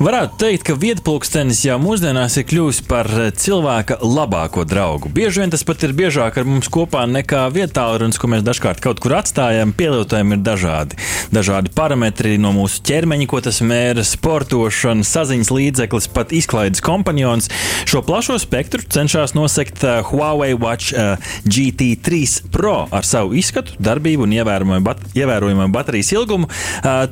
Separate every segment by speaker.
Speaker 1: Varētu teikt, ka vietpulkstenis jau mūsdienās ir kļuvis par eh, cilvēka labāko draugu. Bieži vien tas pat ir biežāk ar mums kopā nekā vietālurunis, ko mēs dažkārt kaut kur atstājam. Pielietojumi ir dažādi. Dažādi parametri no mūsu ķermeņa, ko tas mēra, sportošana, saziņas līdzeklis, pat izklaides kompanions. Šo plašo spektru cenšas nosegt uh, Huawei Watch eh, GT3 Pro ar savu izskatu, darbību un ievērojamu bat baterijas ilgumu.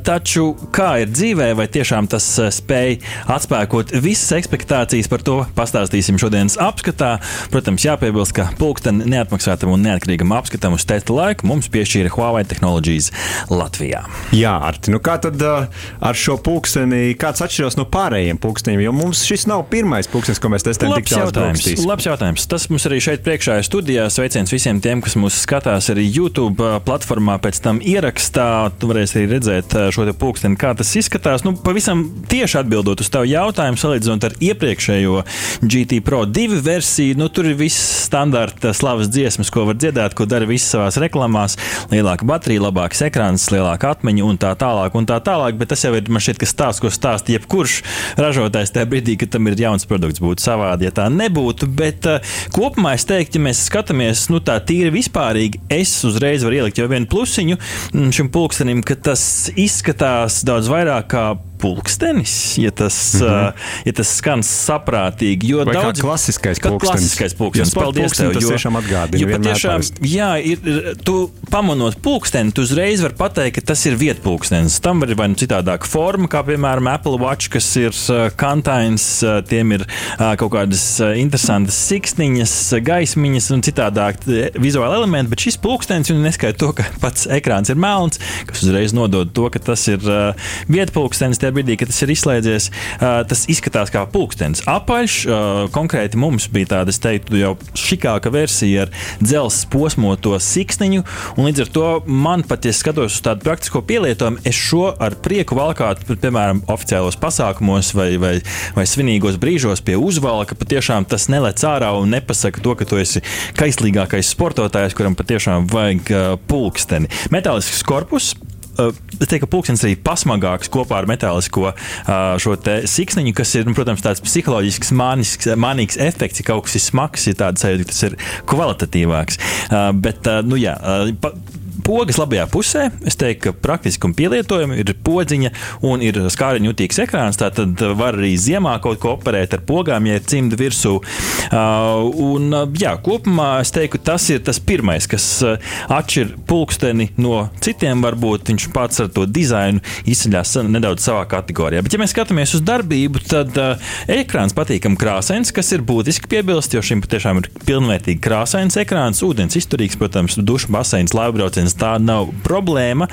Speaker 1: Taču kā ir dzīvē, vai tiešām tas spēj atspēkot visas expectācijas. Par to pastāstīsim šodienas apskatā. Protams, jāpiebilst, ka pulksteni neatmaksātam un neatkarīgam apskatam uz testa laiku mums piešķīra Huawei Technologies Latvijā.
Speaker 2: Jā, Arti, nu kā tad ar šo pulksteni, kāds atšķiras no pārējiem pulksteņiem? Jo mums šis nav pirmais pulkstenis, ko mēs testējam.
Speaker 1: Labs jautājums. Labs jautājums. Tas mums arī šeit priekšā ir studijā. Sveiciens visiem tiem, kas mūs skatās arī YouTube platformā, pēc tam ierakstā. Tu varēsi arī redzēt šo pulksteni, kā tas izskatās. Nu, pavisam tieši atbildot uz tavu jautājumu, salīdzinot ar iepriekšējo GT Pro 2 versiju, nu, tur ir viss standarta slavas dziesmas, ko var dziedāt, ko dara visas savās reklāmās. Lielāka baterija, labāks ekrāns, lielāka atmiņa un tā tālāk. Un tā tālāk bet tas jau ir man šķiet, ka stāsts, ko stāsta jebkurš ražotājs tajā brīdī, kad tam ir jauns produkts, būtu savādi, ja tā nebūtu. Bet uh, kopumā es teiktu, ja mēs skatāmies nu, tā tīri vispārīgi, es uzreiz varu ielikt jau vienu plusiņu mm, šim pulkstenim, ka tas izskatās daudz vairāk kā pulkstenis, ja tas, mm -hmm. uh, ja tas skan saprātīgi. Jo
Speaker 2: Vai daudz klasiskais pulkstenis.
Speaker 1: Klasiskais pulkstenis.
Speaker 2: Ja Paldies tev, jo, tiešām atgādina.
Speaker 1: Jo patiešām, jā, ir, tu pamanot pulksteni, tu uzreiz vari pateikt, ka tas ir vietpulkstenis. Tam var vai nu citādāka forma, kā piemēram Apple Watch, kas ir uh, kantains, uh, tiem ir uh, kaut kādas uh, interesantas siksniņas, gaismiņas un citādāk vizuāli elementi, bet šis pulkstenis, un neskaidro to, ka pats ekrāns ir melns, kas uzreiz nodod to, ka tas ir uh, vietpulkstenis tajā brīdī, kad tas ir izslēdzies, tas izskatās kā pulkstenis. Apaļš, konkrēti mums bija tāda, es teiktu, jau šikāka versija ar dzelzs posmoto siksniņu, līdz ar to man pat, ja skatos uz tādu praktisko pielietojumu, es šo ar prieku valkātu, piemēram, oficiālos pasākumos vai, vai, vai svinīgos brīžos pie uzvalka. Patiešām tas nelec ārā un nepasaka to, ka tu esi kaislīgākais sportotājs, kuram patiešām vajag pulksteni. Metālisks korpus, teiktu, ka pulkstenis arī pasmagāks kopā ar metālisko šo siksniņu, kas ir, nu, protams, tāds psiholoģisks, mānisks, mānīgs efekts, ja kaut kas ir smags, ir tāds sajūta, ka tas ir kvalitatīvāks. Bet, nu jā, pogas labajā pusē, es teiktu, ka praktiski un pielietojami ir podziņa un ir skāriņu jutīgs ekrāns. Tātad var arī ziemā kaut ko operēt ar pogām, ja ir cimda virsū. Uh, un, uh, jā, kopumā es teiktu, tas ir tas pirmais, kas uh, atšķir pulksteni no citiem. Varbūt viņš pats ar to dizainu izceļas nedaudz savā kategorijā. Bet, ja mēs skatāmies uz darbību, tad ekrāns patīkami krāsains, kas ir būtiski piebilst, jo šim patiešām ir pilnvērtīgi krāsains ekrāns, ūdens izturīgs, protams, dušu baseins, laivbrauciens tā nav problēma.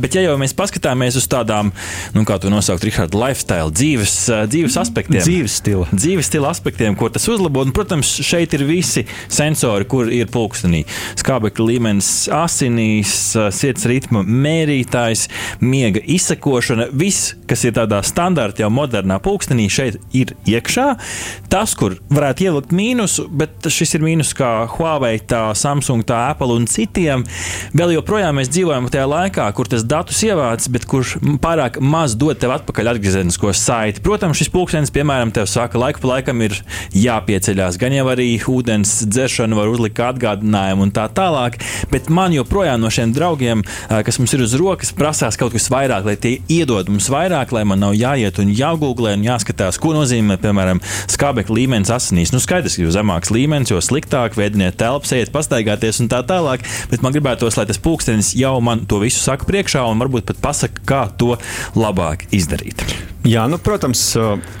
Speaker 1: Bet, ja jau mēs paskatāmies uz tādām, nu, kā to nosaukt, Rihards, lifestyle, dzīves, dzīves aspektiem,
Speaker 2: dzīves stila.
Speaker 1: dzīves stila aspektiem, ko tas uzlabo, un, protams, šeit ir visi sensori, kur ir pulkstenī. Skābekļa līmenis asinīs, sirds ritma mērītājs, miega izsekošana, viss, kas ir tādā standarta jau modernā pulkstenī, šeit ir iekšā. Tas, kur varētu ielikt mīnusu, bet šis ir mīnus kā Huawei, tā Samsung, tā Apple un citiem, vēl joprojām mēs dzīvojam tajā laikā, kur tas datus ievāc, bet kurš pārāk maz dod tev atpakaļ atgriezenisko saiti. Protams, šis pulkstenis, piemēram, tev saka, laiku pa laikam ir jāpieceļās. Gan jau arī ūdens dzeršana var uzlikt atgādinājumu un tā tālāk, bet man joprojām no šiem draugiem, kas mums ir uz rokas, prasās kaut kas vairāk, lai tie iedod mums vairāk, lai man nav jāiet un jāgooglē un jāskatās, ko nozīmē, piemēram, skābekļa līmenis asinīs. Nu, skaidrs, ka jo zemāks līmenis, jo sliktāk veidiniet telpas, ejiet pastaigāties un tā tālāk, bet man gribētos, lai tas pulkstenis jau man to visu saka priekšā un varbūt pat pasaka, kā to labāk izdarīt.
Speaker 2: Jā, nu, protams,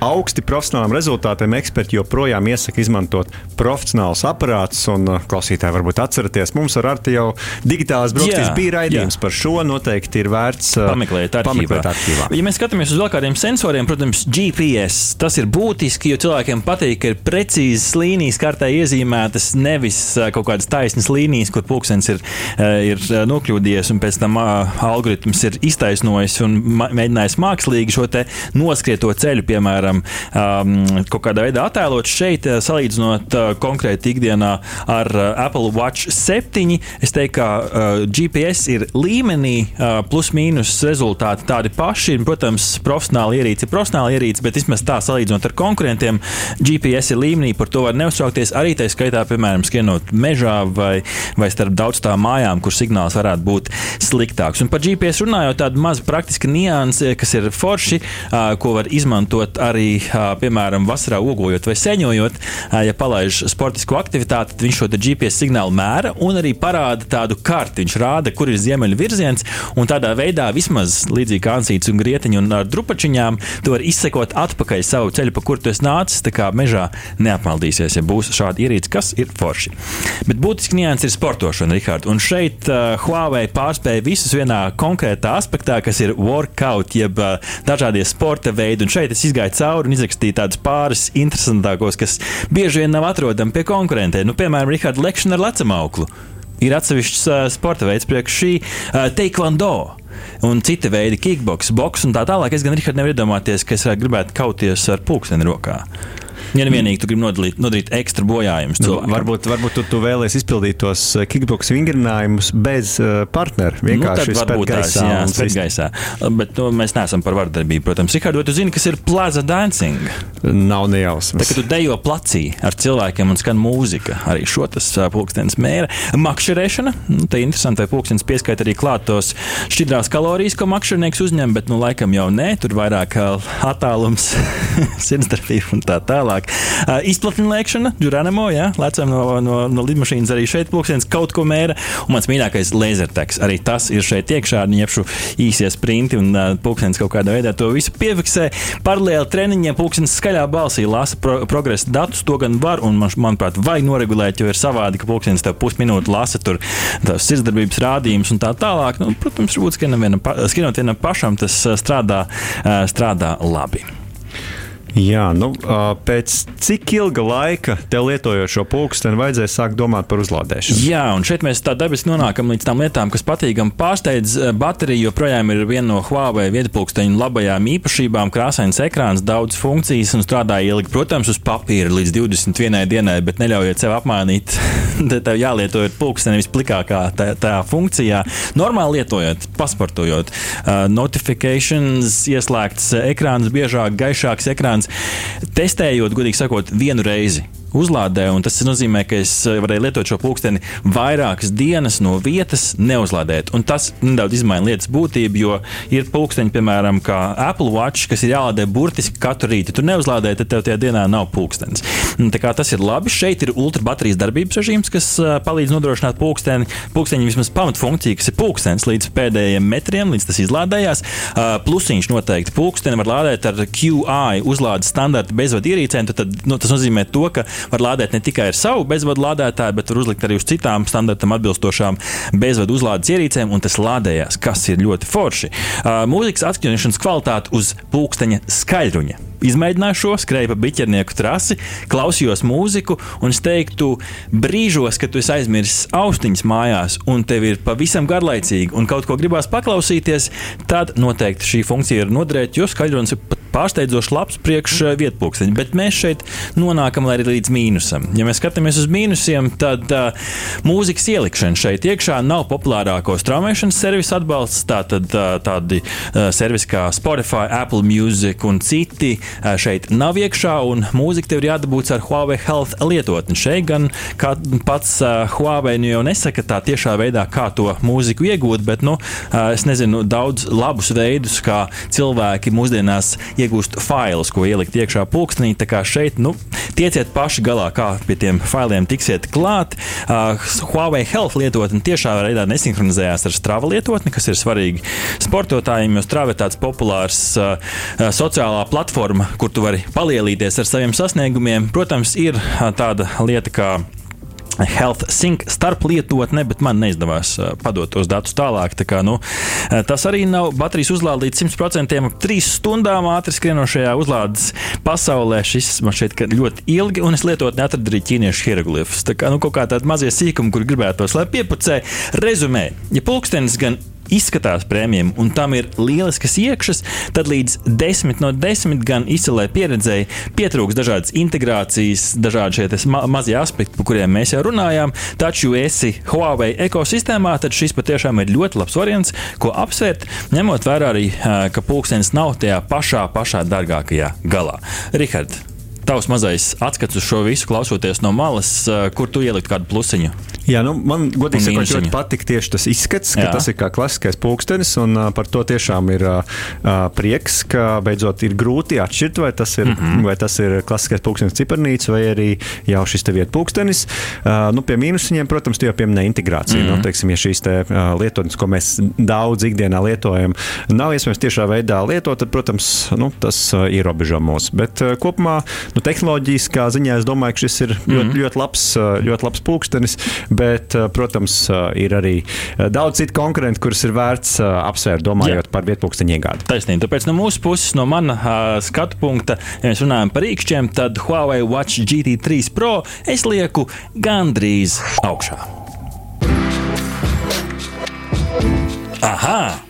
Speaker 2: augsti profesionāliem rezultātiem eksperti joprojām iesaka izmantot profesionālus aparātus. Un klausītāji varbūt atceraties, mums ar Arti jau digitālās brokastīs bija raidījums jā. par šo. Noteikti ir vērts
Speaker 1: pameklēt arhīvā. pameklēt arhīvā. Ja mēs skatāmies uz vēl kādiem sensoriem, protams, GPS tas ir būtiski, jo cilvēkiem patīk, ka ir precīzas līnijas kartē iezīmētas, nevis kaut kādas taisnas līnijas, kur pulkstenis ir, ir nokļūdījies un pēc tam algoritms ir iztaisnojis un mēģinājis mākslīgi šo noskriet to ceļu, piemēram, um, kaut kādā veidā attēlot šeit, salīdzinot uh, konkrēti ikdienā ar uh, Apple Watch 7. Es teiktu, ka uh, GPS ir līmenī, uh, plus mīnus rezultāti tādi paši. Protams, profesionāli ierīci ir profesionāli ierīci, bet vismaz tā salīdzinot ar konkurentiem, GPS ir līmenī, par to var neuztraukties. Arī tā skaitā, piemēram, skrienot mežā vai, vai starp daudz tām mājām, kur signāls varētu būt sliktāks. Un par GPS runājot, tāda maza praktiska nianse, kas ir forši, uh, ko var izmantot arī, piemēram, vasarā ogojot vai seņojot. Ja palaiž sportisku aktivitāti, tad viņš šo GPS signālu mēra un arī parāda tādu karti. Viņš rāda, kur ir ziemeļu virziens, un tādā veidā vismaz līdzīgi kā ansīts un grietiņu un ar drupačiņām, tu vari izsekot atpakaļ savu ceļu, pa kuru tu esi nācis. Tā kā mežā neapmaldīsies, ja būs šādi ierīci, kas ir forši. Bet būtiski nianses ir sportošana, Rihard. Un šeit uh, Huawei pārspēja visus vienā konkrētā aspektā, kas ir workout, jeb uh, dažādie sporta veidi. Un šeit es izgāju cauri un izrakstīju tādus pāris interesantākos, kas bieži vien nav atrodami pie konkurentiem. Nu, piemēram, Rihards lekšana ar lecamauklu. Ir atsevišķs uh, sporta veids priekš šī uh, taekwondo un citi veidi, kickboks, boks un tā tālāk. Es gan Rihards nevaru iedomāties, ka es gribētu kauties ar pulksteni rokā. Ja nu vienīgi tu gribi nodarīt, nodarīt ekstra bojājumus,
Speaker 2: nu, varbūt, varbūt tu, tu vēlēsies izpildīt tos eh, kickbox vingrinājumus bez uh, partnera. Vienkārši
Speaker 1: nu, varbūt tās jā, spēt gaisā. Bet nu, mēs neesam par vardarbību, protams. Rikārd, vai tu zini, kas ir plaza dancing?
Speaker 2: Nav nejausmas.
Speaker 1: Tā, ka tu dejo placī ar cilvēkiem un skan mūzika. Arī šo tas pulkstenis mēra. Makšķerēšana. Nu, tā vai pulkstenis pieskaita arī klāt tos šķidrās kalorijas, ko makšķernieks uzņem, bet nu laikam jau nē, tur vairāk attālums, sirdsdarbība un tā tālāk tālāk. Uh, Izplatina lēkšana, Džuranamo, jā, lecam no, no, no lidmašīnas arī šeit pulkstenis kaut ko mēra. Un mans mīļākais laserteks, arī tas ir šeit iekšā, ņemšu īsie sprinti un uh, pulkstenis kaut kādā veidā to visu piefiksē. Paralēli treniņiem pulkstenis skaļā balsī lasa pro progresa datus, to gan var un, man, manuprāt, vajag noregulēt, jo ir savādi, ka pulkstenis tev pusminūti lasa tur tās sirdsdarbības rādījumus un tā tālāk. Nu, protams, varbūt skinot vienam pašam tas strādā, strādā labi.
Speaker 2: Jā, nu, pēc cik ilga laika tev lietojot šo pulksteni, vajadzēja sākt domāt par uzlādēšanu?
Speaker 1: Jā, un šeit mēs tā dabiski nonākam līdz tām lietām, kas patīkami pārsteidz. Baterija joprojām ir viena no Huawei vietpulksteņa labajām īpašībām. Krāsains ekrāns, daudz funkcijas un strādā ilgi, protams, uz papīra līdz 21 dienai, bet neļaujiet sev apmānīt. tev jālieto pulksteni visplikākā tā, tā funkcijā. Normāli lietojot, pasportojot, uh, notifikācijas, ieslēgts ekrāns, biežāk, gaišāks ekrāns interesants. Testējot, godīgi sakot, vienu reizi uzlādē. Tas nozīmē, ka es eh, varēju lietot šo pulksteni vairākas dienas no vietas, neuzlādēt. Un tas nedaudz izmaina lietas būtību, jo ir pulksteņi, piemēram, kā Apple Watch, kas ir jālādē burtiski katru rītu. Tu neuzlādē, tad tev tajā dienā nav pulkstenis. Tas ir labi. Šeit ir ultrabaterijas darbības režīms, kas uh, palīdz nodrošināt pulksteni. Pulksteņa vismaz pamatfunkcija, kas ir pulkstenis līdz pēdējiem metriem, līdz tas izlādējās. Uh, plusiņš noteikti pulksteni var lādēt ar QI uzlādes standarta bezvadu ierīcēm. Tad, nu, tas nozīmē to, ka var lādēt ne tikai ar savu bezvadu lādētāju, bet var uzlikt arī uz citām standartam atbilstošām bezvadu uzlādes ierīcēm, un tas lādējās, kas ir ļoti forši. Uh, mūzikas atskaņošanas kvalitāte uz pulksteņa skaļruņa izmēģināju šo, skrēju pa biķernieku trasi, klausījos mūziku, un es teiktu, brīžos, kad tu esi aizmirsis austiņas mājās, un tev ir pavisam garlaicīgi, un kaut ko gribās paklausīties, tad noteikti šī funkcija ir noderēta, jo skaļrunis ir pat pārsteidzoši labs priekš eh, vietpunkts. Bet mēs šeit nonākam arī līdz mīnusam. Ja mēs skatāmies uz mīnusiem, tad uh, mūzikas ielikšana šeit iekšā nav populārāko straumēšanas servisu atbalsts. Tātad uh, tādi uh, servisi kā Spotify, Apple Music un citi uh, šeit nav iekšā, un mūzika tev ir jādabūt ar Huawei Health lietotni. Šeit gan pats uh, Huawei nu jau nesaka tā tiešā veidā, kā to mūziku iegūt, bet nu, uh, es nezinu daudz labus veidus, kā cilvēki mūsdienās iegūst failus, ko ielikt iekšā pulkstenī. Tā kā šeit, nu, tieciet paši galā, kā pie tiem failiem tiksiet klāt. Uh, Huawei Health lietotne tiešā veidā nesinhronizējās ar Strava lietotni, kas ir svarīgi sportotājiem, jo Strava ir tāds populārs uh, sociālā platforma, kur tu vari palielīties ar saviem sasniegumiem. Protams, ir uh, tāda lieta kā Health Sync starp lietotne, bet man neizdevās uh, padot tos datus tālāk. Tā kā, nu, uh, tas arī nav baterijas uzlāde līdz 100%. Trīs stundām ātri skrienošajā uzlādes pasaulē šis man šķiet ļoti ilgi, un es lietotni atradu arī ķīniešu hieroglifus. Tā kā nu, kaut kā tādi mazie sīkumi, kur gribētos, lai piepucē. Rezumē, ja pulkstenis gan izskatās prēmijam, un tam ir lieliskas iekšas, tad līdz 10 no 10 gan izcilē pieredzēji pietrūks dažādas integrācijas, dažādi šie ma mazie aspekti, par kuriem mēs jau runājām. Taču, ja esi Huawei ekosistēmā, tad šis patiešām ir ļoti labs variants, ko apsvērt, ņemot vērā arī, ka pulkstenis nav tajā pašā, pašā dārgākajā galā. Rihard, tavs mazais atskats uz šo visu, klausoties no malas, kur tu ielikt kādu plusiņu?
Speaker 2: Jā, nu, man godīgi sakot, ļoti patīk tieši tas izskats, ka Jā. tas ir kā klasiskais pulkstenis, un uh, par to tiešām ir uh, prieks, ka beidzot ir grūti atšķirt, vai tas ir, mm -hmm. vai tas ir klasiskais pulkstenis cipernīts vai arī jau šis te vietu pulkstenis. Uh, nu, pie mīnusiem, protams, tu jau pieminēji integrāciju. Mm -hmm. nu, teiksim, ja šīs te, uh, lietotnes, ko mēs daudz ikdienā lietojam, nav iespējams tiešā veidā lietot, tad, protams, nu, tas uh, ierobežo mūs. Bet uh, kopumā nu, tehnoloģiskā ziņā es domāju, ka šis ir mm -hmm. ļoti, ļoti, labs, ļoti labs pulkstenis bet, eh, protams, eh, ir arī eh, daudz citu konkurentu, kurus ir vērts apsvērt, domājot Jā. par vietpunktu iegādi.
Speaker 1: Taisnība. Tāpēc no mūsu puses, no mana skatu punkta, ja mēs runājam par īkšķiem, tad Huawei Watch GT3 Pro es lieku gandrīz augšā. Aha!